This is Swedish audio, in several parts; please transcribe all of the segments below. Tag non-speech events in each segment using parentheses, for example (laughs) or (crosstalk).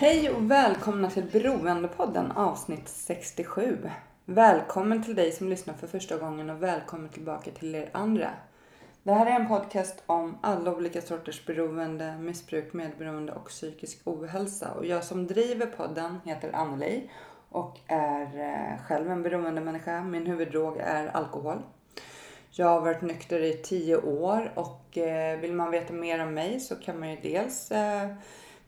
Hej och välkomna till Beroendepodden avsnitt 67. Välkommen till dig som lyssnar för första gången och välkommen tillbaka till er andra. Det här är en podcast om alla olika sorters beroende, missbruk, medberoende och psykisk ohälsa. Och jag som driver podden heter Anneli och är eh, själv en beroende människa. Min huvuddrog är alkohol. Jag har varit nykter i tio år och eh, vill man veta mer om mig så kan man ju dels eh,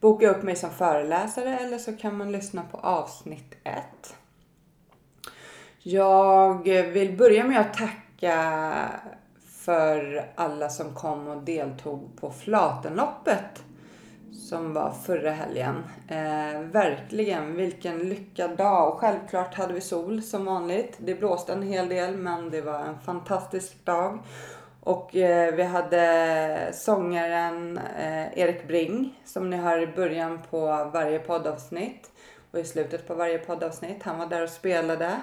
boka upp mig som föreläsare eller så kan man lyssna på avsnitt 1. Jag vill börja med att tacka för alla som kom och deltog på Flatenloppet som var förra helgen. Eh, verkligen, vilken lyckad dag. Och självklart hade vi sol som vanligt. Det blåste en hel del men det var en fantastisk dag. Och eh, vi hade sångaren eh, Erik Bring som ni hör i början på varje poddavsnitt och i slutet på varje poddavsnitt. Han var där och spelade.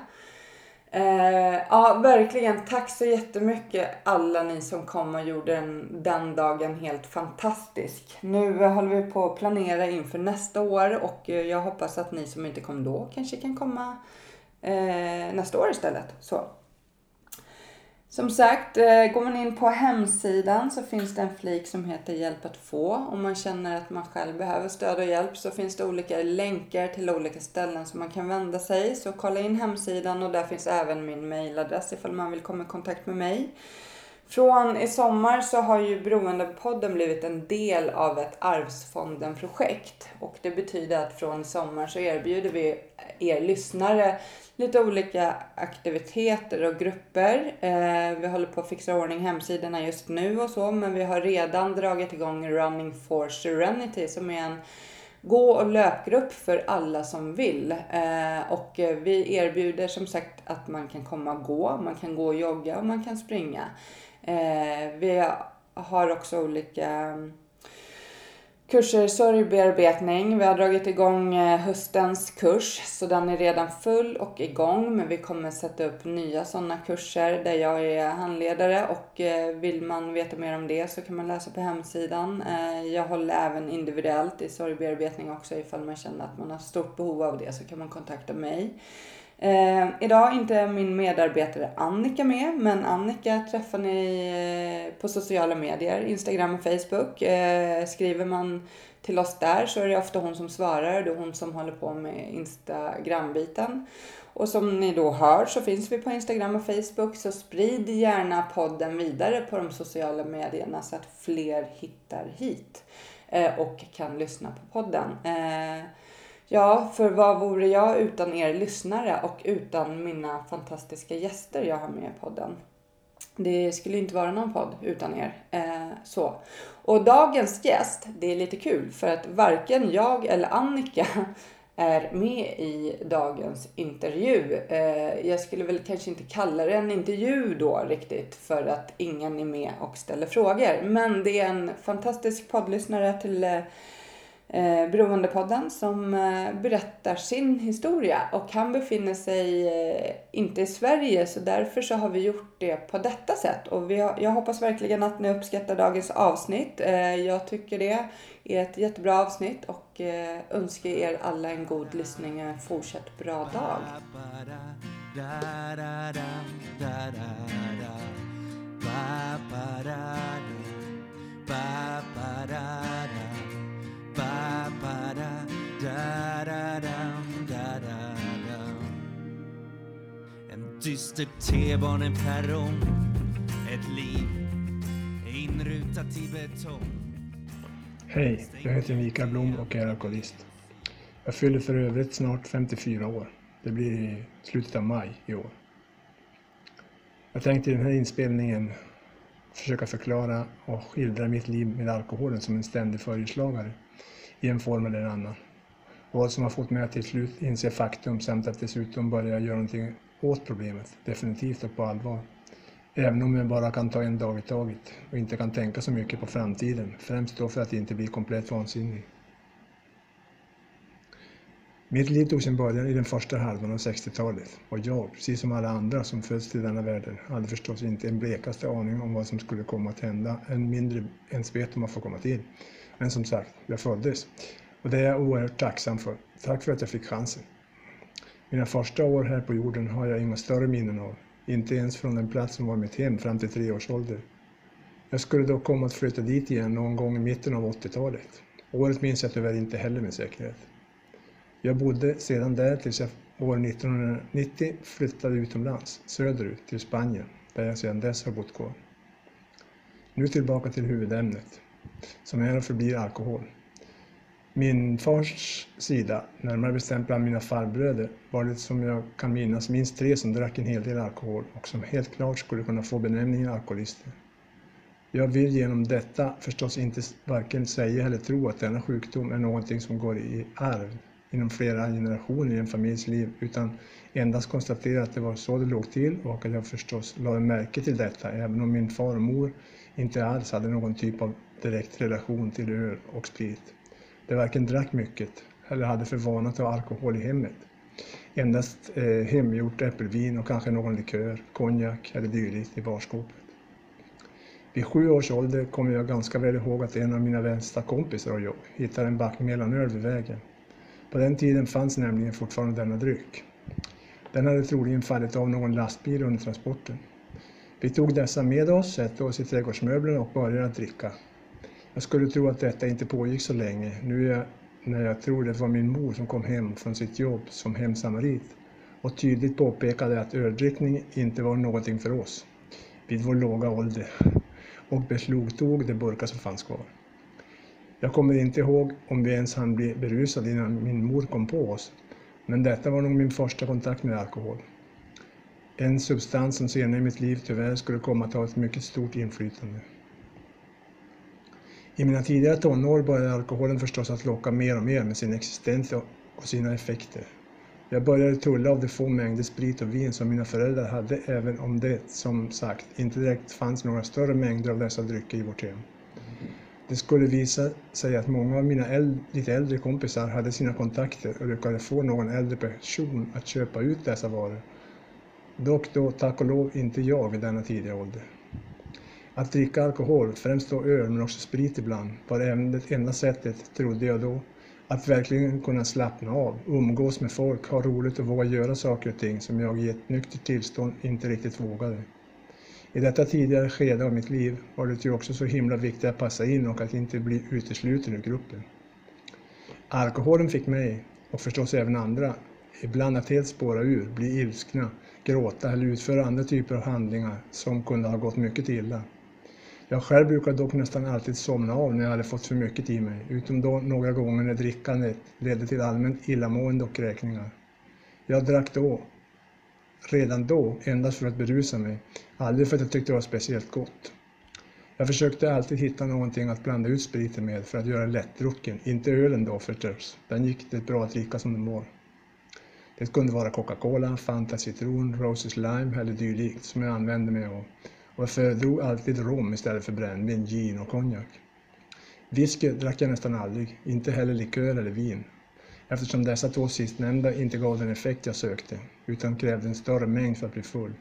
Eh, ja, verkligen. Tack så jättemycket alla ni som kom och gjorde den, den dagen helt fantastisk. Nu håller vi på att planera inför nästa år och eh, jag hoppas att ni som inte kom då kanske kan komma eh, nästa år istället. Så. Som sagt, eh, går man in på hemsidan så finns det en flik som heter Hjälp att få. Om man känner att man själv behöver stöd och hjälp så finns det olika länkar till olika ställen som man kan vända sig. Så kolla in hemsidan och där finns även min mailadress ifall man vill komma i kontakt med mig. Från i sommar så har ju Beroendepodden blivit en del av ett Arvsfonden-projekt. Och det betyder att från i sommar så erbjuder vi er lyssnare lite olika aktiviteter och grupper. Eh, vi håller på att fixa ordning hemsidorna just nu och så, men vi har redan dragit igång Running for Serenity som är en gå och löpgrupp för alla som vill. Eh, och vi erbjuder som sagt att man kan komma och gå, man kan gå och jogga och man kan springa. Eh, vi har också olika kurser sorgbearbetning. Vi har dragit igång eh, höstens kurs så den är redan full och igång men vi kommer sätta upp nya sådana kurser där jag är handledare och eh, vill man veta mer om det så kan man läsa på hemsidan. Eh, jag håller även individuellt i sorgbearbetning också ifall man känner att man har stort behov av det så kan man kontakta mig. Eh, idag är inte min medarbetare Annika med, men Annika träffar ni eh, på sociala medier, Instagram och Facebook. Eh, skriver man till oss där så är det ofta hon som svarar, det är hon som håller på med Instagram-biten. Och som ni då hör så finns vi på Instagram och Facebook, så sprid gärna podden vidare på de sociala medierna så att fler hittar hit eh, och kan lyssna på podden. Eh, Ja, för vad vore jag utan er lyssnare och utan mina fantastiska gäster jag har med i podden? Det skulle inte vara någon podd utan er. Eh, så. Och dagens gäst, det är lite kul för att varken jag eller Annika (laughs) är med i dagens intervju. Eh, jag skulle väl kanske inte kalla det en intervju då riktigt för att ingen är med och ställer frågor. Men det är en fantastisk poddlyssnare till eh, eh, Beroendepodden som eh, berättar sin historia och han befinner sig eh, inte i Sverige så därför så har vi gjort det på detta sätt och vi har, jag hoppas verkligen att ni uppskattar dagens avsnitt. Eh, jag tycker det är ett jättebra avsnitt och eh, önskar er alla en god lyssning och en fortsatt bra dag. Ba, ba, da, da, da, dam, da, da, dam. En dyster T-baneperrong Ett liv inrutat i betong Hej, jag heter Mikael Blom och är alkoholist. Jag fyller för övrigt snart 54 år. Det blir i slutet av maj i år. Jag tänkte i den här inspelningen försöka förklara och skildra mitt liv med alkoholen som en ständig följeslagare i en form eller en annan. Vad som har fått mig att till slut inse faktum samt att dessutom börja göra någonting åt problemet, definitivt och på allvar. Även om jag bara kan ta en dag i taget och inte kan tänka så mycket på framtiden, främst då för att inte bli komplett vansinnig. Mitt liv tog sin början i den första halvan av 60-talet och jag, precis som alla andra som föds till denna världen, hade förstås inte en blekaste aning om vad som skulle komma att hända, än mindre ens vet om man får komma till. Men som sagt, jag föddes. Och det är jag oerhört tacksam för. Tack för att jag fick chansen. Mina första år här på jorden har jag inga större minnen av. Inte ens från den plats som var mitt hem fram till tre års ålder. Jag skulle dock komma att flytta dit igen någon gång i mitten av 80-talet. Året minns jag tyvärr inte heller med säkerhet. Jag bodde sedan där tills jag år 1990 flyttade utomlands, söderut, till Spanien, där jag sedan dess har bott kvar. Nu tillbaka till huvudämnet, som är och förblir alkohol. Min fars sida, närmare bestämt bland mina farbröder, var det som jag kan minnas minst tre som drack en hel del alkohol och som helt klart skulle kunna få benämningen alkoholister. Jag vill genom detta förstås inte varken säga eller tro att denna sjukdom är någonting som går i arv inom flera generationer i en familjs liv, utan endast konstatera att det var så det låg till och att jag förstås lade märke till detta, även om min far och mor inte alls hade någon typ av direkt relation till öl och sprit. De varken drack mycket eller hade för vana att ha alkohol i hemmet. Endast eh, hemgjort äppelvin och kanske någon likör, konjak eller dylikt i barskåpet. Vid sju års ålder kommer jag ganska väl ihåg att en av mina vänsta kompisar och jag hittade en back mellanöl vid vägen. På den tiden fanns nämligen fortfarande denna dryck. Den hade troligen fallit av någon lastbil under transporten. Vi tog dessa med oss, satte oss i trädgårdsmöblerna och började dricka. Jag skulle tro att detta inte pågick så länge, nu jag, när jag tror det var min mor som kom hem från sitt jobb som hemsamarit och tydligt påpekade att öldrickning inte var någonting för oss, vid vår låga ålder, och beslagtog de burkar som fanns kvar. Jag kommer inte ihåg om vi ens hann bli berusade innan min mor kom på oss, men detta var nog min första kontakt med alkohol. En substans som senare i mitt liv tyvärr skulle komma att ha ett mycket stort inflytande. I mina tidigare tonår började alkoholen förstås att locka mer och mer med sin existens och sina effekter. Jag började tulla av de få mängder sprit och vin som mina föräldrar hade även om det, som sagt, inte direkt fanns några större mängder av dessa drycker i vårt hem. Det skulle visa sig att många av mina äldre, lite äldre kompisar hade sina kontakter och lyckades få någon äldre person att köpa ut dessa varor. Dock då tack och lov inte jag vid denna tidiga ålder. Att dricka alkohol, främst då öl men också sprit ibland, var även det enda sättet, trodde jag då, att verkligen kunna slappna av, umgås med folk, ha roligt och våga göra saker och ting som jag i ett nyktert tillstånd inte riktigt vågade. I detta tidigare skede av mitt liv var det ju också så himla viktigt att passa in och att inte bli utesluten ur gruppen. Alkoholen fick mig, och förstås även andra, ibland att helt spåra ur, bli ilskna, gråta eller utföra andra typer av handlingar som kunde ha gått mycket illa. Jag själv brukade dock nästan alltid somna av när jag hade fått för mycket i mig, utom då några gånger när drickandet ledde till allmänt illamående och räkningar. Jag drack då, redan då, endast för att berusa mig, aldrig för att jag tyckte det var speciellt gott. Jag försökte alltid hitta någonting att blanda ut spriten med för att göra den lättdrucken, inte ölen då förstås, den gick det bra att dricka som den var. Det kunde vara Coca-Cola, Fanta citron, Roses lime eller dylikt som jag använde mig av och jag föredrog alltid rom istället för brännvin, gin och konjak. Whisky drack jag nästan aldrig, inte heller likör eller vin, eftersom dessa två sistnämnda inte gav den effekt jag sökte, utan krävde en större mängd för att bli full.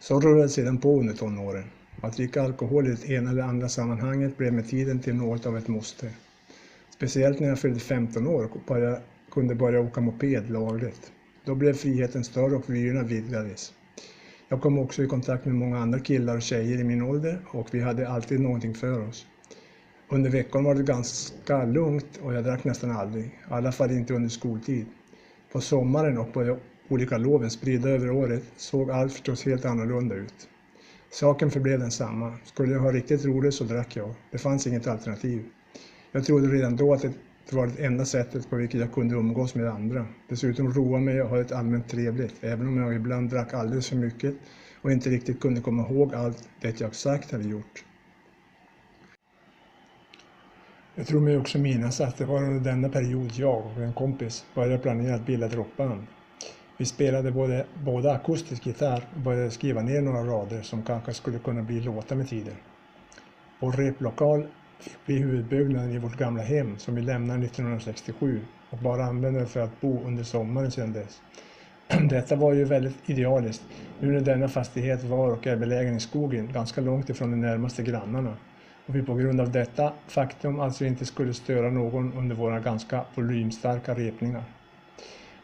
Så rullade det sedan på under tonåren. Att dricka alkohol i det ena eller andra sammanhanget blev med tiden till något av ett måste. Speciellt när jag fyllde 15 år och började, kunde börja åka moped lagligt. Då blev friheten större och vyerna vidgades. Jag kom också i kontakt med många andra killar och tjejer i min ålder och vi hade alltid någonting för oss. Under veckan var det ganska lugnt och jag drack nästan aldrig, i alla fall inte under skoltid. På sommaren och på de olika loven spridda över året såg allt förstås helt annorlunda ut. Saken förblev densamma. Skulle jag ha riktigt roligt så drack jag. Det fanns inget alternativ. Jag trodde redan då att det var det enda sättet på vilket jag kunde umgås med andra. Dessutom roa mig och ha ett allmänt trevligt, även om jag ibland drack alldeles för mycket och inte riktigt kunde komma ihåg allt det jag sagt eller gjort. Jag tror mig också minnas att det var under denna period jag och en kompis började planera att bilda ett rockband. Vi spelade både, både akustisk gitarr och började skriva ner några rader som kanske skulle kunna bli låtar med tiden. Vår replokal fick huvudbyggnaden i vårt gamla hem som vi lämnade 1967 och bara använde för att bo under sommaren sedan dess. (clears throat) Detta var ju väldigt idealiskt nu när denna fastighet var och är belägen i skogen ganska långt ifrån de närmaste grannarna och vi på grund av detta faktum alltså inte skulle störa någon under våra ganska volymstarka repningar.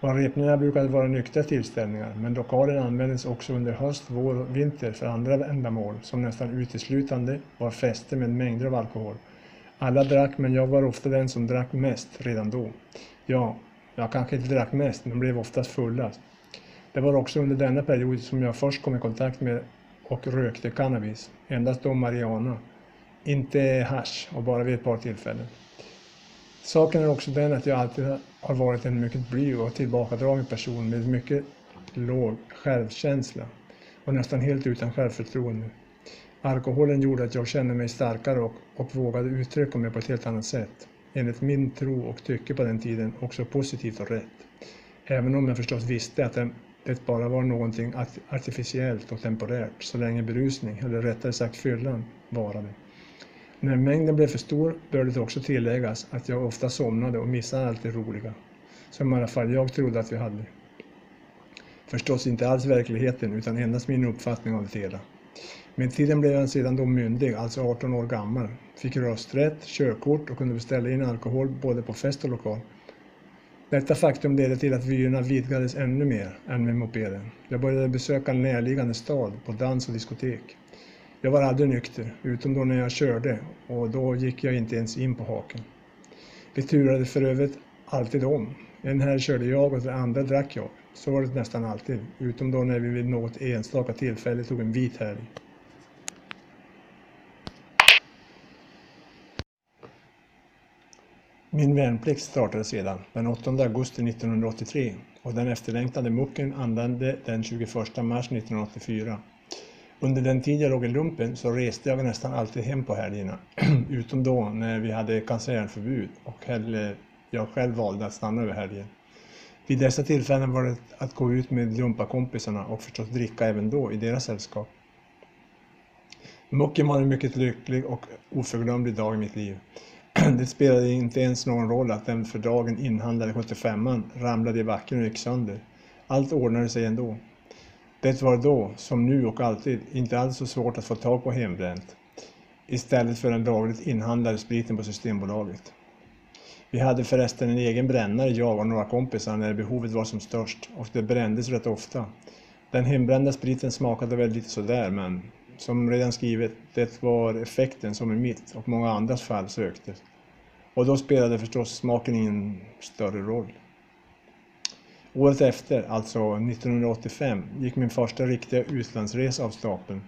Våra repningar brukade vara nyktra tillställningar, men lokalen användes också under höst, vår och vinter för andra ändamål som nästan uteslutande var fester med mängder av alkohol. Alla drack, men jag var ofta den som drack mest redan då. Ja, jag kanske inte drack mest, men blev oftast fullast. Det var också under denna period som jag först kom i kontakt med och rökte cannabis, endast då marijuana, inte hash och bara vid ett par tillfällen. Saken är också den att jag alltid har varit en mycket blyg och tillbakadragen person med mycket låg självkänsla och nästan helt utan självförtroende. Alkoholen gjorde att jag kände mig starkare och, och vågade uttrycka mig på ett helt annat sätt. Enligt min tro och tycke på den tiden också positivt och rätt. Även om jag förstås visste att det, det bara var någonting artificiellt och temporärt så länge berusning, eller rättare sagt fyllan, varade. När mängden blev för stor bör det också tilläggas att jag ofta somnade och missade allt det roliga, som i alla fall jag trodde att vi hade. Förstås inte alls verkligheten utan endast min uppfattning av det hela. Med tiden blev jag sedan då myndig, alltså 18 år gammal, fick rösträtt, körkort och kunde beställa in alkohol både på fest och lokal. Detta faktum ledde till att vyerna vidgades ännu mer än med mopeden. Jag började besöka en närliggande stad på dans och diskotek. Jag var aldrig nykter, utom då när jag körde och då gick jag inte ens in på haken. Vi turade för övrigt alltid om. En här körde jag och den andra drack jag. Så var det nästan alltid, utom då när vi vid något enstaka tillfälle tog en vit helg. Min värnplikt startade sedan den 8 augusti 1983 och den efterlängtade mucken anlände den 21 mars 1984. Under den tid jag låg i lumpen så reste jag nästan alltid hem på helgerna, (clears throat) utom då när vi hade kansernförbud och jag själv valde att stanna över helgen. Vid dessa tillfällen var det att gå ut med lumpakompisarna och förstås dricka även då i deras sällskap. Mucken var en mycket lycklig och oförglömlig dag i mitt liv. (clears throat) Det spelade inte ens någon roll att den för dagen inhandlade 75an ramlade i backen och gick sönder. Allt ordnade sig ändå. Det var då, som nu och alltid, inte alls så svårt att få tag på hembränt istället för den lagligt inhandlade spriten på Systembolaget. Vi hade förresten en egen brännare, jag och några kompisar, när behovet var som störst och det brändes rätt ofta. Den hembrända spriten smakade väl lite sådär, men som redan skrivet, det var effekten som i mitt och många andras fall söktes. Och då spelade förstås smaken ingen större roll. Året efter, alltså 1985, gick min första riktiga utlandsresa av stapeln.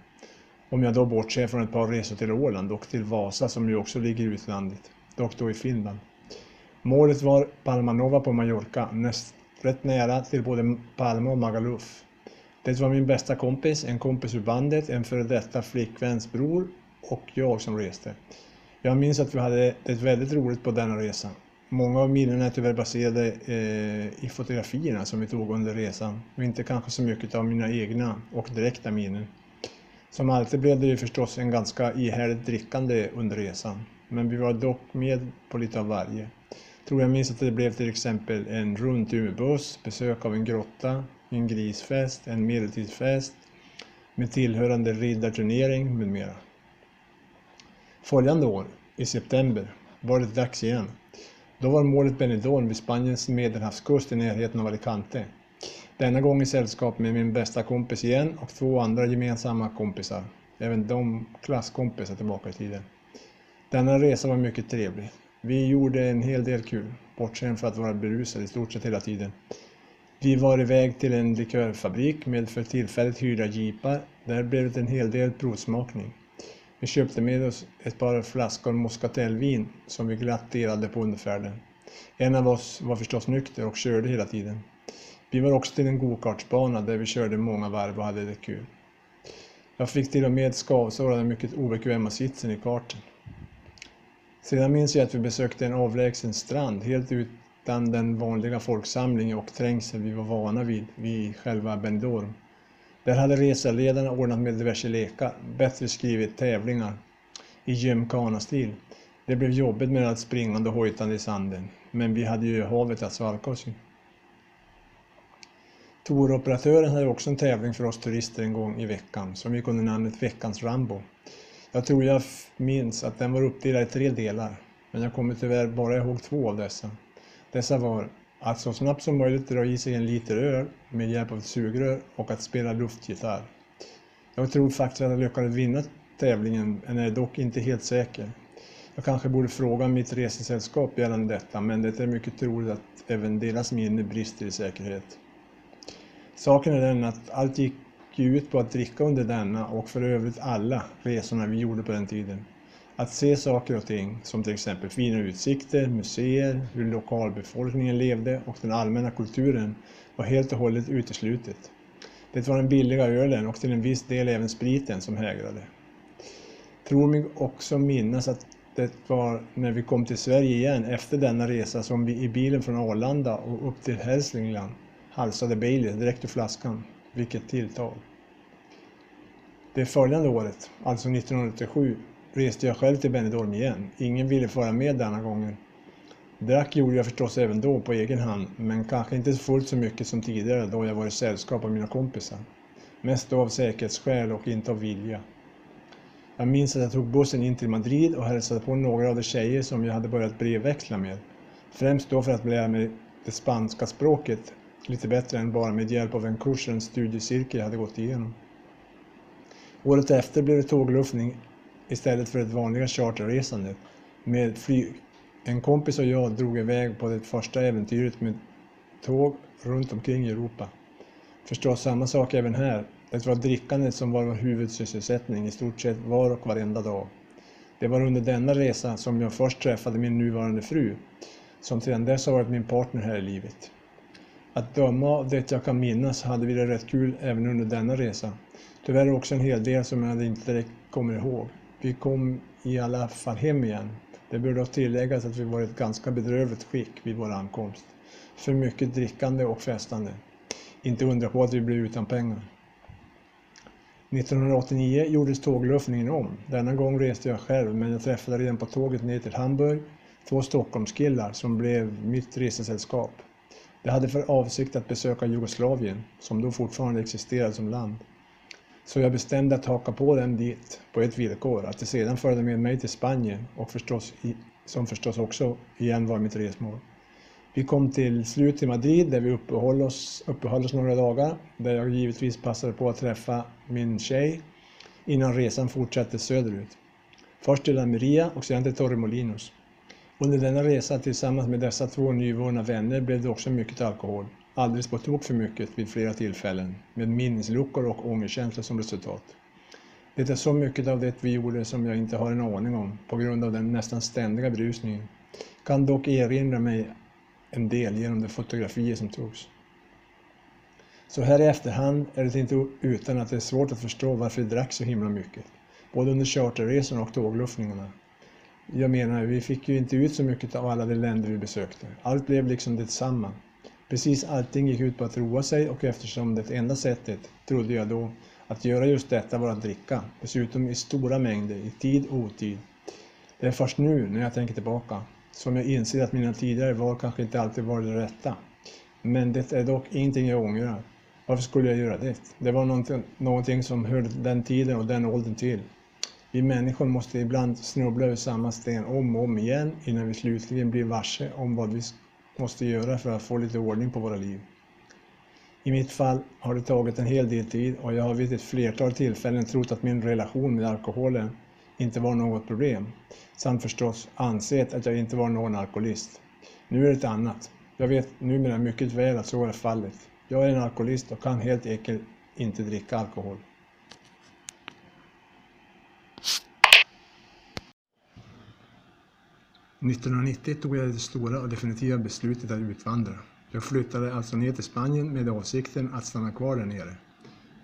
Om jag då bortser från ett par resor till Åland och till Vasa som ju också ligger i utlandet, dock då i Finland. Målet var Palmanova på Mallorca, näst, rätt nära till både Palma och Magaluf. Det var min bästa kompis, en kompis ur bandet, en före detta flickväns bror och jag som reste. Jag minns att vi hade det väldigt roligt på denna resa. Många av minnena är tyvärr baserade eh, i fotografierna som vi tog under resan och inte kanske så mycket av mina egna och direkta minnen. Som alltid blev det ju förstås en ganska ihärdigt drickande under resan, men vi var dock med på lite av varje. Tror jag minns att det blev till exempel en rund buss, besök av en grotta, en grisfest, en medeltidsfest med tillhörande riddarturnering med mera. Följande år, i september, var det dags igen. Då var målet Benidorm vid Spaniens medelhavskust i närheten av Alicante. Denna gång i sällskap med min bästa kompis igen och två andra gemensamma kompisar. Även de klasskompisar tillbaka i tiden. Denna resa var mycket trevlig. Vi gjorde en hel del kul, bortsett från att vara berusade i stort sett hela tiden. Vi var iväg till en likörfabrik med för tillfället hyrda jeepar. Där blev det en hel del provsmakning. Vi köpte med oss ett par flaskor Moskatellvin som vi glatt delade på under färden. En av oss var förstås nykter och körde hela tiden. Vi var också till en gokartsbana där vi körde många varv och hade det kul. Jag fick till och med skavsår av den mycket obekväma sitsen i karten. Sedan minns jag att vi besökte en avlägsen strand helt utan den vanliga folksamling och trängsel vi var vana vid vid själva Benidorm. Där hade reseledarna ordnat med diverse lekar, bättre skrivit tävlingar i gymkana-stil. Det blev jobbigt med allt springande och hojtande i sanden, men vi hade ju havet att svalka oss i. Touroperatören hade också en tävling för oss turister en gång i veckan som gick under namnet Veckans Rambo. Jag tror jag minns att den var uppdelad i tre delar, men jag kommer tyvärr bara ihåg två av dessa. Dessa var att så snabbt som möjligt dra i sig en liter öl med hjälp av ett sugrör och att spela luftgitarr. Jag tror faktiskt att jag lyckades vinna tävlingen, men är dock inte helt säker. Jag kanske borde fråga mitt resesällskap gällande detta, men det är mycket troligt att även deras minne brister i säkerhet. Saken är den att allt gick ju ut på att dricka under denna och för övrigt alla resorna vi gjorde på den tiden. Att se saker och ting, som till exempel fina utsikter, museer, hur lokalbefolkningen levde och den allmänna kulturen, var helt och hållet uteslutet. Det var den billiga ölen och till en viss del även spriten som hägrade. Tror mig också minnas att det var när vi kom till Sverige igen efter denna resa som vi i bilen från Arlanda och upp till Hälsingland halsade Baileys direkt ur flaskan. Vilket tilltag! Det följande året, alltså 1987, reste jag själv till Benidorm igen. Ingen ville föra med denna gången. Drack gjorde jag förstås även då på egen hand, men kanske inte fullt så mycket som tidigare då jag var i sällskap av mina kompisar. Mest då av säkerhetsskäl och inte av vilja. Jag minns att jag tog bussen in till Madrid och hälsade på några av de tjejer som jag hade börjat brevväxla med. Främst då för att lära mig det spanska språket lite bättre än bara med hjälp av en kurs och en studiecirkel jag hade gått igenom. Året efter blev det tågluffning istället för det vanliga charterresandet med flyg. En kompis och jag drog iväg på det första äventyret med tåg runt omkring i Europa. Förstås samma sak även här. Det var drickandet som var vår huvudsysselsättning i stort sett var och varenda dag. Det var under denna resa som jag först träffade min nuvarande fru, som sedan dess har varit min partner här i livet. Att döma av det jag kan minnas hade vi det rätt kul även under denna resa. Tyvärr också en hel del som jag inte direkt kommer ihåg. Vi kom i alla fall hem igen. Det bör dock tilläggas att vi var i ett ganska bedrövligt skick vid vår ankomst. För mycket drickande och festande. Inte undra på att vi blev utan pengar. 1989 gjordes tågluffningen om. Denna gång reste jag själv men jag träffade redan på tåget ner till Hamburg två Stockholmskillar som blev mitt resesällskap. De hade för avsikt att besöka Jugoslavien, som då fortfarande existerade som land. Så jag bestämde att haka på dem dit på ett villkor, att de sedan följde med mig till Spanien och förstås, som förstås också igen var mitt resmål. Vi kom till slut till Madrid där vi uppehöll oss, uppehöll oss några dagar, där jag givetvis passade på att träffa min tjej innan resan fortsatte söderut. Först till Almeria och sedan till Torremolinos. Under denna resa tillsammans med dessa två nyvunna vänner blev det också mycket alkohol. Alldeles på tok för mycket vid flera tillfällen, med minnesluckor och ångerkänslor som resultat. Det är så mycket av det vi gjorde som jag inte har en aning om på grund av den nästan ständiga berusningen. Kan dock erinra mig en del genom de fotografier som togs. Så här i efterhand är det inte utan att det är svårt att förstå varför vi drack så himla mycket, både under charterresorna och tågluffningarna. Jag menar, vi fick ju inte ut så mycket av alla de länder vi besökte. Allt blev liksom detsamma. Precis allting gick ut på att roa sig och eftersom det enda sättet, trodde jag då, att göra just detta var att dricka, dessutom i stora mängder, i tid och otid. Det är först nu, när jag tänker tillbaka, som jag inser att mina tidigare val kanske inte alltid var det rätta. Men det är dock ingenting jag ångrar. Varför skulle jag göra det? Det var någonting, någonting som hörde den tiden och den åldern till. Vi människor måste ibland snubbla över samma sten om och om igen innan vi slutligen blir varse om vad vi måste göra för att få lite ordning på våra liv. I mitt fall har det tagit en hel del tid och jag har vid ett flertal tillfällen trott att min relation med alkoholen inte var något problem, samt förstås ansett att jag inte var någon alkoholist. Nu är det ett annat. Jag vet numera mycket väl att så är fallet. Jag är en alkoholist och kan helt enkelt inte dricka alkohol. 1990 tog jag det stora och definitiva beslutet att utvandra. Jag flyttade alltså ner till Spanien med avsikten att stanna kvar där nere.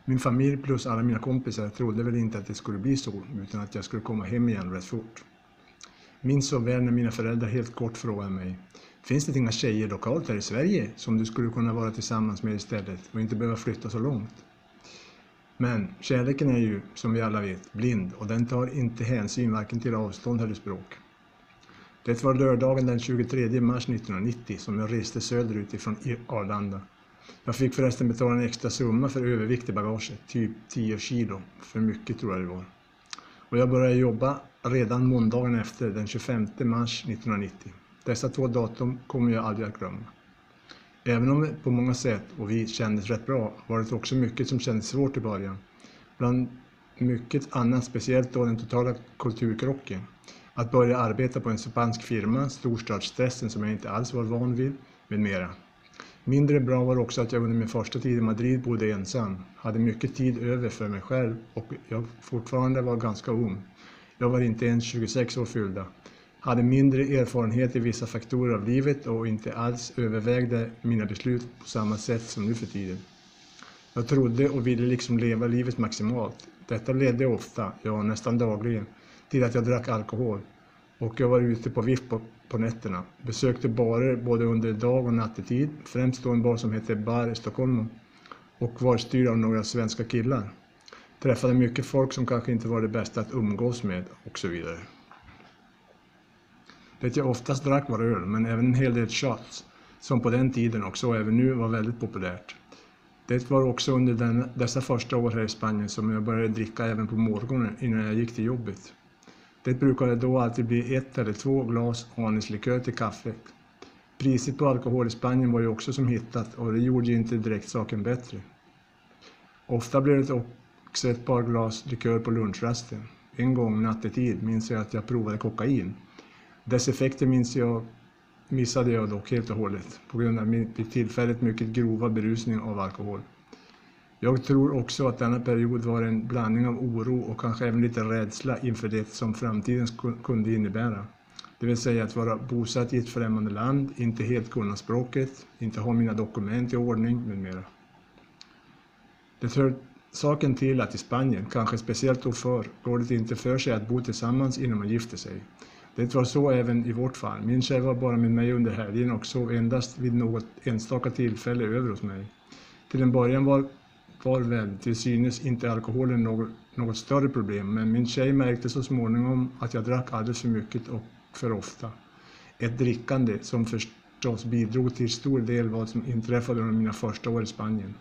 Min familj plus alla mina kompisar trodde väl inte att det skulle bli så, utan att jag skulle komma hem igen rätt fort. Minns så väl när mina föräldrar helt kort frågade mig Finns det inga tjejer lokalt här i Sverige som du skulle kunna vara tillsammans med istället och inte behöva flytta så långt? Men kärleken är ju, som vi alla vet, blind och den tar inte hänsyn varken till avstånd eller språk. Det var lördagen den 23 mars 1990 som jag reste söderut ifrån Arlanda. Jag fick förresten betala en extra summa för övervikt i bagaget, typ 10 kilo. För mycket tror jag det var. Och jag började jobba redan måndagen efter, den 25 mars 1990. Dessa två datum kommer jag aldrig att glömma. Även om det på många sätt, och vi kändes rätt bra, var det också mycket som kändes svårt i början. Bland mycket annat, speciellt då den totala kulturkrocken. Att börja arbeta på en spansk firma, storstadsstressen som jag inte alls var van vid, med mera. Mindre bra var också att jag under min första tid i Madrid bodde ensam, hade mycket tid över för mig själv och jag fortfarande var ganska ung. Jag var inte ens 26 år fyllda hade mindre erfarenhet i vissa faktorer av livet och inte alls övervägde mina beslut på samma sätt som nu för tiden. Jag trodde och ville liksom leva livet maximalt. Detta ledde ofta, ja nästan dagligen, till att jag drack alkohol och jag var ute på vift på, på nätterna. Besökte barer både under dag och nattetid, främst då en bar som hette Bar Stockholm och var styrd av några svenska killar. Träffade mycket folk som kanske inte var det bästa att umgås med och så vidare. Det jag oftast drack var öl, men även en hel del shots, som på den tiden och så även nu var väldigt populärt. Det var också under den, dessa första år här i Spanien som jag började dricka även på morgonen innan jag gick till jobbet. Det brukade då alltid bli ett eller två glas anislikör till kaffet. Priset på alkohol i Spanien var ju också som hittat och det gjorde ju inte direkt saken bättre. Ofta blev det också ett par glas likör på lunchrasten. En gång nattetid minns jag att jag provade kokain dess effekter minns jag, missade jag dock helt och hållet på grund av min vid tillfället mycket grova berusning av alkohol. Jag tror också att denna period var en blandning av oro och kanske även lite rädsla inför det som framtiden kunde innebära. Det vill säga att vara bosatt i ett främmande land, inte helt kunna språket, inte ha mina dokument i ordning med mera. Det hör saken till att i Spanien, kanske speciellt då förr, går det inte för sig att bo tillsammans innan man gifter sig. Det var så även i vårt fall. Min tjej var bara med mig under helgen och sov endast vid något enstaka tillfälle över hos mig. Till en början var, var väl till synes inte alkoholen något, något större problem, men min tjej märkte så småningom att jag drack alldeles för mycket och för ofta. Ett drickande som förstås bidrog till stor del vad som inträffade under mina första år i Spanien.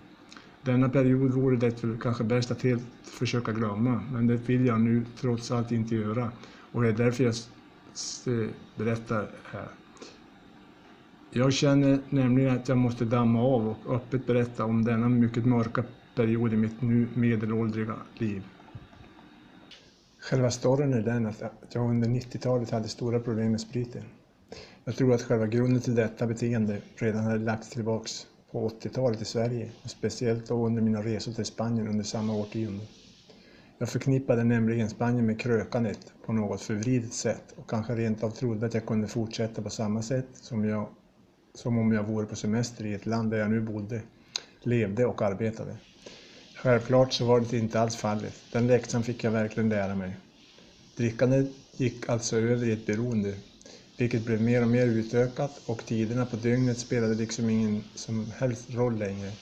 Denna period vore det väl kanske bäst att helt försöka glömma, men det vill jag nu trots allt inte göra och det är därför jag berättar här. Jag känner nämligen att jag måste damma av och öppet berätta om denna mycket mörka period i mitt nu medelåldriga liv. Själva storyn är den att jag under 90-talet hade stora problem med spriten. Jag tror att själva grunden till detta beteende redan hade lagts tillbaks på 80-talet i Sverige och speciellt då under mina resor till Spanien under samma årtionde. Jag förknippade nämligen Spanien med krökandet på något förvridet sätt och kanske rent av trodde att jag kunde fortsätta på samma sätt som, jag, som om jag vore på semester i ett land där jag nu bodde, levde och arbetade. Självklart så var det inte alls fallet. Den läxan fick jag verkligen lära mig. Drickandet gick alltså över i ett beroende, vilket blev mer och mer utökat och tiderna på dygnet spelade liksom ingen som helst roll längre.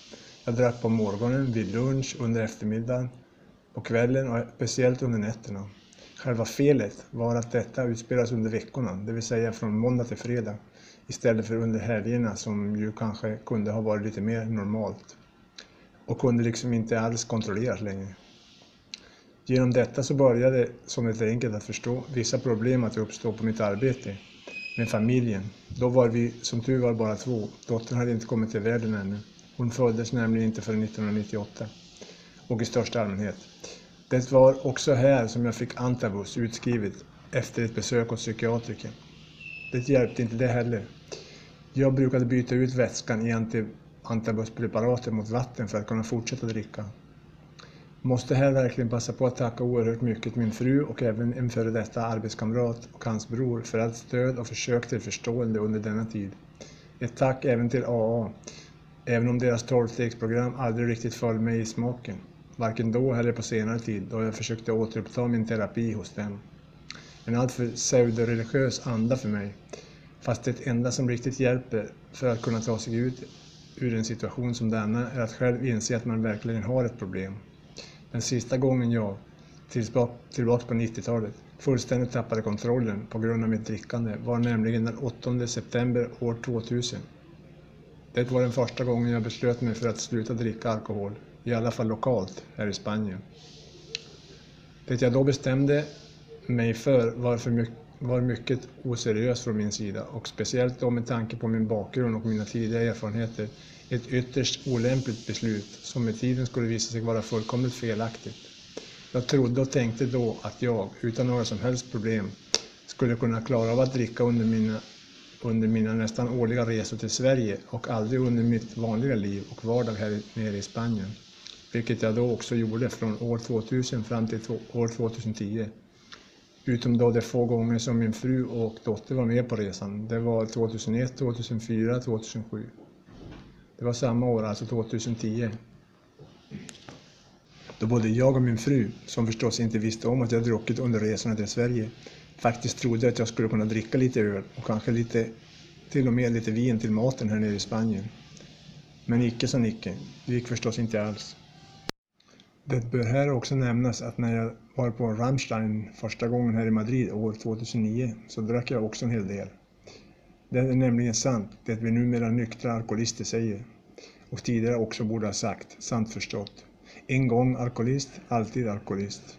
Jag drack på morgonen, vid lunch, under eftermiddagen på kvällen och speciellt under nätterna. Själva felet var att detta utspelas under veckorna, det vill säga från måndag till fredag, istället för under helgerna som ju kanske kunde ha varit lite mer normalt och kunde liksom inte alls kontrolleras längre. Genom detta så började, som det är enkelt att förstå, vissa problem att uppstå på mitt arbete med familjen. Då var vi som tur var bara två. Dottern hade inte kommit till världen ännu. Hon föddes nämligen inte förrän 1998 och i största allmänhet. Det var också här som jag fick antabus utskrivet efter ett besök hos psykiatriker. Det hjälpte inte det heller. Jag brukade byta ut vätskan i anti antabuspreparatet mot vatten för att kunna fortsätta dricka. Måste här verkligen passa på att tacka oerhört mycket min fru och även en före detta arbetskamrat och hans bror för allt stöd och försök till förstående under denna tid. Ett tack även till AA, även om deras tolvstegsprogram aldrig riktigt föll mig i smaken. varken då eller på senare tid då jag försökte återuppta min terapi hos dem. En alltför pseudoreligiös anda för mig, fast det enda som riktigt hjälper för att kunna ta sig ut ur en situation som denna är att själv inse att man verkligen har ett problem. Den sista gången jag, tillbaka på 90-talet, fullständigt tappade kontrollen på grund av mitt drickande var nämligen den 8 september år 2000. Det var den första gången jag beslöt mig för att sluta dricka alkohol, i alla fall lokalt här i Spanien. Det jag då bestämde mig för var, för mycket, var mycket oseriös från min sida och speciellt då med tanke på min bakgrund och mina tidigare erfarenheter ett ytterst olämpligt beslut som med tiden skulle visa sig vara fullkomligt felaktigt. Jag trodde och tänkte då att jag, utan några som helst problem, skulle kunna klara av att dricka under mina, under mina nästan årliga resor till Sverige och aldrig under mitt vanliga liv och vardag här nere i Spanien. Vilket jag då också gjorde från år 2000 fram till år 2010. Utom då de få gånger som min fru och dotter var med på resan. Det var 2001, 2004, 2007. Det var samma år, alltså 2010. Då både jag och min fru, som förstås inte visste om att jag druckit under resorna till Sverige, faktiskt trodde att jag skulle kunna dricka lite öl och kanske lite, till och med lite vin till maten här nere i Spanien. Men icke sa Nicke, det gick förstås inte alls. Det bör här också nämnas att när jag var på Rammstein första gången här i Madrid år 2009 så drack jag också en hel del. Det är nämligen sant, det vi numera nyktra alkoholister säger. Och tidigare också borde ha sagt, sant förstått. En gång alkoholist, alltid alkoholist.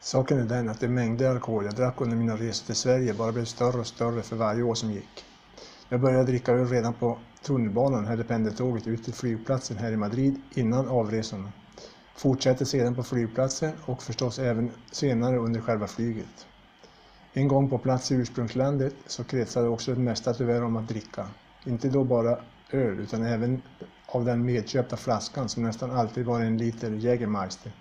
Saken är den att de mängder alkohol jag drack under mina resor till Sverige bara blev större och större för varje år som gick. Jag började dricka öl redan på tunnelbanan eller pendeltåget ut till flygplatsen här i Madrid innan avresorna. Fortsatte sedan på flygplatsen och förstås även senare under själva flyget. En gång på plats i ursprungslandet så kretsade också det mesta tyvärr om att dricka. Inte då bara öl utan även av den medköpta flaskan som nästan alltid var en liter Jägermeister.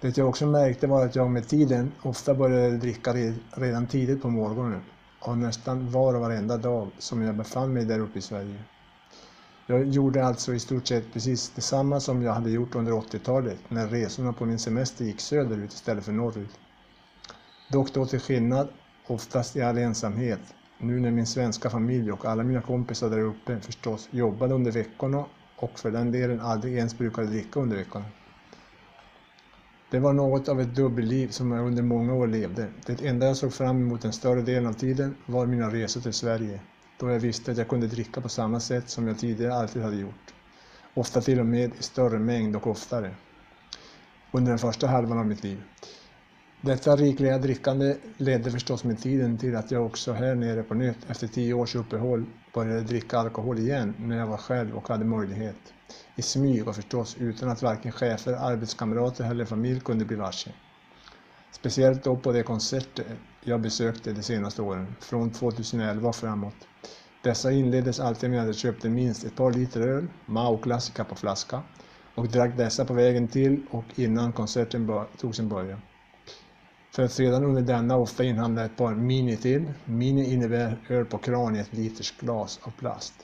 Det jag också märkte var att jag med tiden ofta började dricka redan tidigt på morgonen och nästan var och varenda dag som jag befann mig där uppe i Sverige. Jag gjorde alltså i stort sett precis detsamma som jag hade gjort under 80-talet när resorna på min semester gick söderut istället för norrut. Dock då till skillnad, oftast i all ensamhet, nu när min svenska familj och alla mina kompisar där uppe förstås jobbade under veckorna och för den delen aldrig ens brukade dricka under veckorna. Det var något av ett dubbelliv som jag under många år levde. Det enda jag såg fram emot den större delen av tiden var mina resor till Sverige, då jag visste att jag kunde dricka på samma sätt som jag tidigare alltid hade gjort. Ofta till och med i större mängd och oftare. Under den första halvan av mitt liv. Detta rikliga drickande ledde förstås med tiden till att jag också här nere på nytt efter tio års uppehåll började dricka alkohol igen när jag var själv och hade möjlighet. I smyg och förstås utan att varken chefer, arbetskamrater eller familj kunde bli varse. Speciellt då på de konserter jag besökte de senaste åren, från 2011 och framåt. Dessa inleddes alltid med att jag köpte minst ett par liter öl, Mao Classica på flaska, och drack dessa på vägen till och innan konserten tog sin början. För att sedan under denna ofta inhandla ett par Mini till. Mini innebär öl på kran i ett liters glas av plast.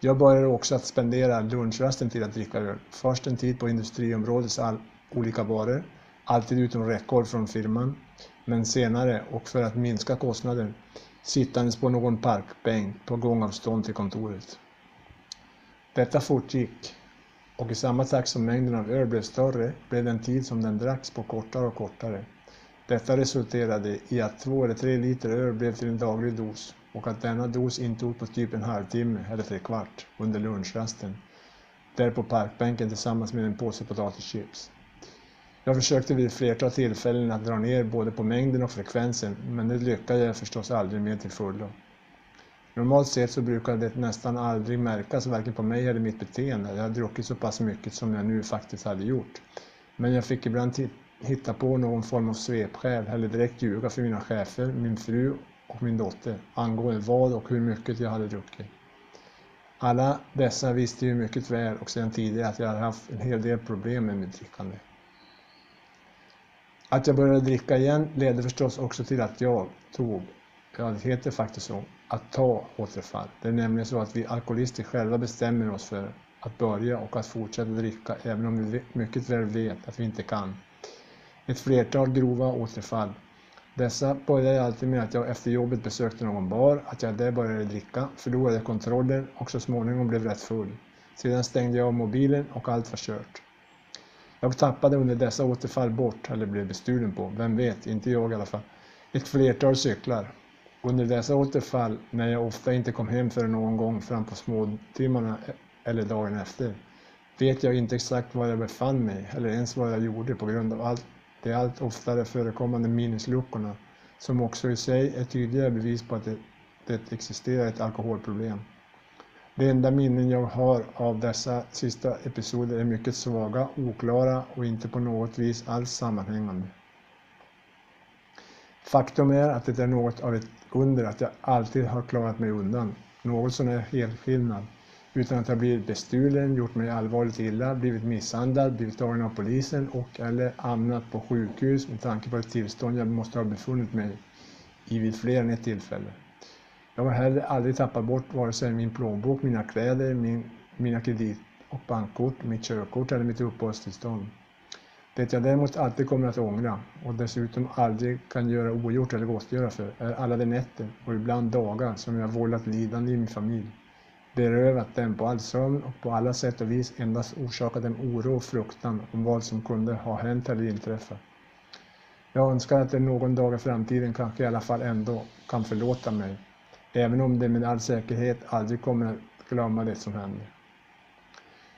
Jag började också att spendera lunchrasten till att dricka öl. Först en tid på industriområdets all, olika varor, alltid utom räckhåll från firman. Men senare, och för att minska kostnaden, sittandes på någon parkbänk på gångavstånd till kontoret. Detta fortgick och i samma takt som mängden av öl blev större blev den tid som den dracks på kortare och kortare. Detta resulterade i att två eller tre liter öl blev till en daglig dos och att denna dos intog på typ en halvtimme eller tre kvart under lunchrasten, där på parkbänken tillsammans med en påse potatischips. Jag försökte vid ett flertal tillfällen att dra ner både på mängden och frekvensen, men det lyckades jag förstås aldrig med till fullo. Normalt sett så brukar det nästan aldrig märkas varken på mig eller mitt beteende. Jag hade druckit så pass mycket som jag nu faktiskt hade gjort. Men jag fick ibland hitta på någon form av svepskäl eller direkt ljuga för mina chefer, min fru och min dotter angående vad och hur mycket jag hade druckit. Alla dessa visste ju mycket väl och sedan tidigare att jag hade haft en hel del problem med mitt drickande. Att jag började dricka igen ledde förstås också till att jag tog, ja det heter faktiskt så, att ta återfall. Det är nämligen så att vi alkoholister själva bestämmer oss för att börja och att fortsätta dricka även om vi mycket väl vet att vi inte kan. Ett flertal grova återfall. Dessa började alltid med att jag efter jobbet besökte någon bar, att jag där började dricka, förlorade kontrollen och så småningom blev rätt full. Sedan stängde jag av mobilen och allt var kört. Jag tappade under dessa återfall bort, eller blev bestulen på, vem vet, inte jag i alla fall, ett flertal cyklar. Under dessa återfall, när jag ofta inte kom hem förrän någon gång fram på småtimmarna eller dagen efter, vet jag inte exakt var jag befann mig eller ens vad jag gjorde på grund av allt, de allt oftare förekommande minnesluckorna, som också i sig är tydliga bevis på att det, det existerar ett alkoholproblem. De enda minnen jag har av dessa sista episoder är mycket svaga, oklara och inte på något vis alls sammanhängande. Faktum är att det är något av ett under att jag alltid har klarat mig undan, något som är helskillnad, utan att jag blivit bestulen, gjort mig allvarligt illa, blivit misshandlad, blivit tagen av polisen och eller hamnat på sjukhus med tanke på ett tillstånd jag måste ha befunnit mig i vid fler än ett tillfälle. Jag har heller aldrig tappat bort vare sig min plånbok, mina kläder, min, mina kredit och bankkort, mitt körkort eller mitt uppehållstillstånd. Det jag däremot alltid kommer att ångra och dessutom aldrig kan göra ogjort eller gottgöra för är alla de nätter och ibland dagar som jag vållat lidande i min familj. Berövat dem på all sömn och på alla sätt och vis endast orsakat dem oro och fruktan om vad som kunde ha hänt eller inträffat. Jag önskar att det någon dag i framtiden kanske i alla fall ändå kan förlåta mig även om de med all säkerhet aldrig kommer att glömma det som hände.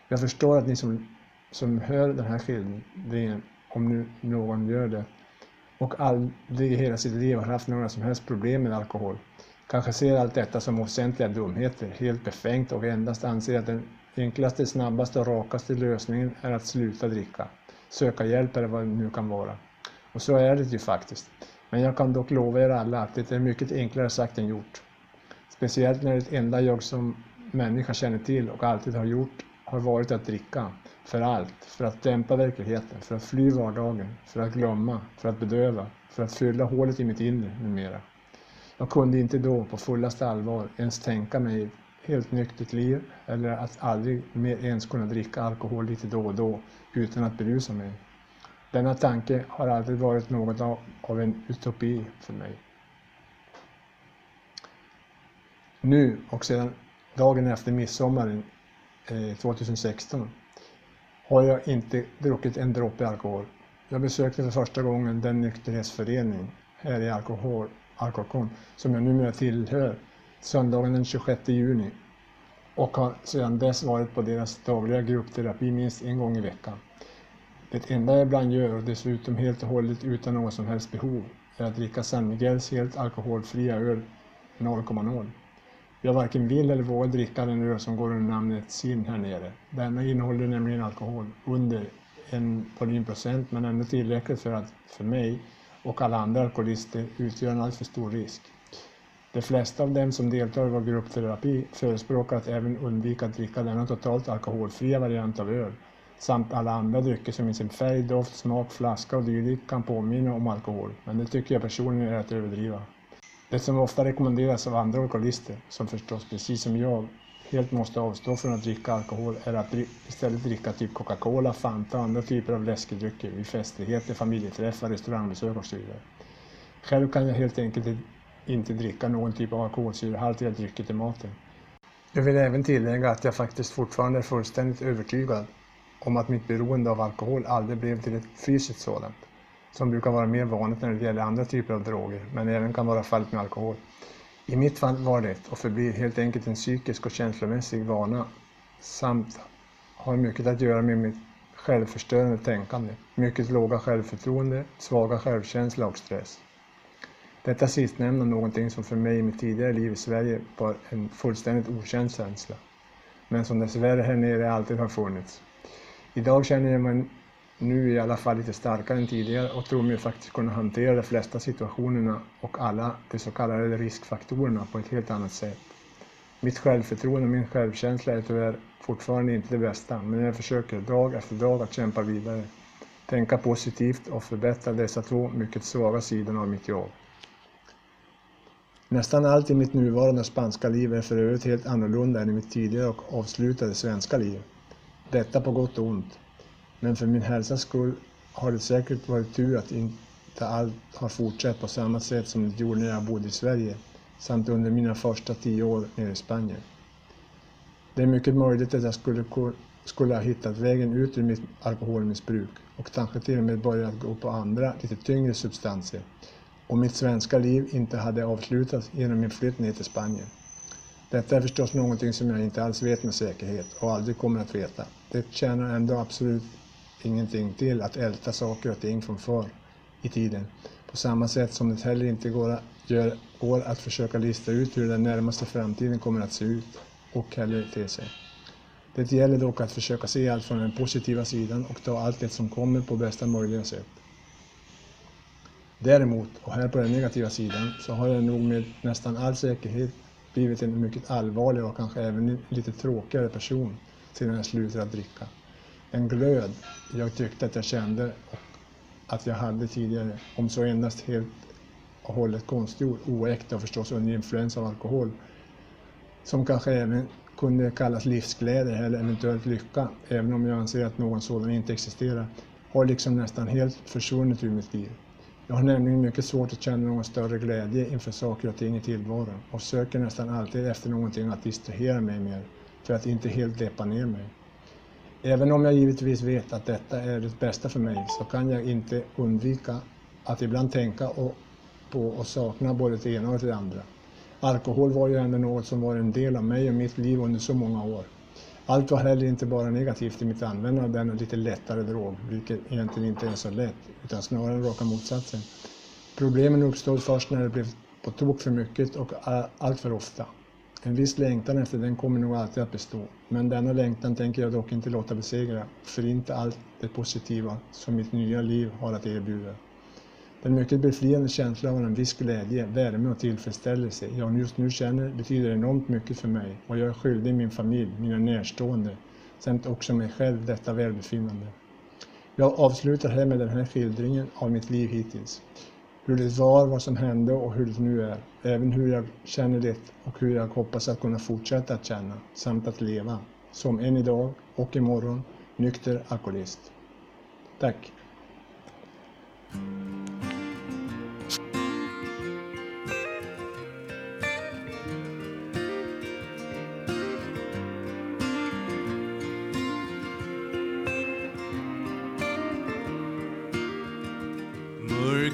Jag förstår att ni som, som hör den här skildringen, om nu någon gör det, och aldrig i hela sitt liv har haft några som helst problem med alkohol, kanske ser allt detta som offentliga dumheter, helt befängt och endast anser att den enklaste, snabbaste och rakaste lösningen är att sluta dricka, söka hjälp eller vad det nu kan vara. Och så är det ju faktiskt. Men jag kan dock lova er alla att det är mycket enklare sagt än gjort. Speciellt när det enda jag som människa känner till och alltid har gjort har varit att dricka. För allt. För att dämpa verkligheten, för att fly vardagen, för att glömma, för att bedöva, för att fylla hålet i mitt inre med mera. Jag kunde inte då på fullaste allvar ens tänka mig ett helt nyktert liv eller att aldrig mer ens kunna dricka alkohol lite då och då utan att berusa mig. Denna tanke har aldrig varit något av en utopi för mig. Nu och sedan dagen efter midsommaren eh, 2016 har jag inte druckit en droppe alkohol. Jag besökte för första gången den nykterhetsförening här i alkohol, Alkoholkon som jag numera tillhör söndagen den 26 juni och har sedan dess varit på deras dagliga gruppterapi minst en gång i veckan. Det enda jag ibland gör och dessutom helt och hållet utan något som helst behov är att dricka San Miguels helt alkoholfria öl 0,0. Jag varken vill eller vågar dricka den öl som går under namnet Sin här nere. Denna innehåller nämligen alkohol under en volymprocent men ändå tillräckligt för att, för mig och alla andra alkoholister, utgöra en alltför stor risk. De flesta av dem som deltar i vår gruppterapi förespråkar att även undvika att dricka denna totalt alkoholfria variant av öl samt alla andra drycker som i sin färg, doft, smak, flaska och dylikt kan påminna om alkohol, men det tycker jag personligen är att överdriva. Det som ofta rekommenderas av andra alkoholister, som förstås precis som jag helt måste avstå från att dricka alkohol, är att istället dricka typ Coca-Cola, Fanta och andra typer av läskedrycker vid festligheter, familjeträffar, restaurangbesök och så vidare. Själv kan jag helt enkelt inte dricka någon typ av alkoholsyrehaltiga drycker till maten. Jag vill även tillägga att jag faktiskt fortfarande är fullständigt övertygad om att mitt beroende av alkohol aldrig blev till ett fysiskt sådant som brukar vara mer vanligt när det gäller andra typer av droger, men även kan vara fallet med alkohol. I mitt fall var det och förblir helt enkelt en psykisk och känslomässig vana samt har mycket att göra med mitt självförstörande tänkande, mycket låga självförtroende, svaga självkänsla och stress. Detta sistnämnda någonting som för mig i mitt tidigare liv i Sverige var en fullständigt okänd känsla, men som dessvärre här nere alltid har funnits. Idag känner jag mig nu i alla fall lite starkare än tidigare och tror mig faktiskt kunna hantera de flesta situationerna och alla de så kallade riskfaktorerna på ett helt annat sätt. Mitt självförtroende och min självkänsla är tyvärr fortfarande inte det bästa, men jag försöker dag efter dag att kämpa vidare, tänka positivt och förbättra dessa två mycket svaga sidorna av mitt jobb. Nästan allt i mitt nuvarande spanska liv är för övrigt helt annorlunda än i mitt tidigare och avslutade svenska liv. Detta på gott och ont. Men för min hälsas skull har det säkert varit tur att inte allt har fortsatt på samma sätt som det gjorde när jag bodde i Sverige samt under mina första tio år nere i Spanien. Det är mycket möjligt att jag skulle, skulle ha hittat vägen ut ur mitt alkoholmissbruk och kanske till och med börjat gå på andra, lite tyngre substanser om mitt svenska liv inte hade avslutats genom min flytt ner till Spanien. Detta är förstås någonting som jag inte alls vet med säkerhet och aldrig kommer att veta. Det tjänar ändå absolut ingenting till att älta saker och ting från förr i tiden. På samma sätt som det heller inte går att, gör, går att försöka lista ut hur den närmaste framtiden kommer att se ut och heller te sig. Det gäller dock att försöka se allt från den positiva sidan och ta allt det som kommer på bästa möjliga sätt. Däremot, och här på den negativa sidan, så har jag nog med nästan all säkerhet blivit en mycket allvarlig och kanske även lite tråkigare person sedan jag slutade att dricka. En glöd jag tyckte att jag kände och att jag hade tidigare, om så endast helt och hållet konstgjord, oäkta och förstås under influens av alkohol, som kanske även kunde kallas livsglädje eller eventuellt lycka, även om jag anser att någon sådan inte existerar, har liksom nästan helt försvunnit ur mitt liv. Jag har nämligen mycket svårt att känna någon större glädje inför saker och ting i tillvaron och söker nästan alltid efter någonting att distrahera mig med för att inte helt deppa ner mig. Även om jag givetvis vet att detta är det bästa för mig så kan jag inte undvika att ibland tänka på och sakna både det ena och det andra. Alkohol var ju ändå något som var en del av mig och mitt liv under så många år. Allt var heller inte bara negativt i mitt användande av denna lite lättare drog, vilket egentligen inte är så lätt, utan snarare raka motsatsen. Problemen uppstod först när det blev på tok för mycket och allt för ofta. En viss längtan efter den kommer nog alltid att bestå, men denna längtan tänker jag dock inte låta besegra, för inte allt det positiva som mitt nya liv har att erbjuda. Den mycket befriande känslan av en viss glädje, värme och tillfredsställelse jag just nu känner betyder enormt mycket för mig och jag är skyldig min familj, mina närstående samt också mig själv detta välbefinnande. Jag avslutar här med den här skildringen av mitt liv hittills. Hur det var, vad som hände och hur det nu är. Även hur jag känner det och hur jag hoppas att kunna fortsätta att känna samt att leva. Som än idag och imorgon nykter alkoholist. Tack!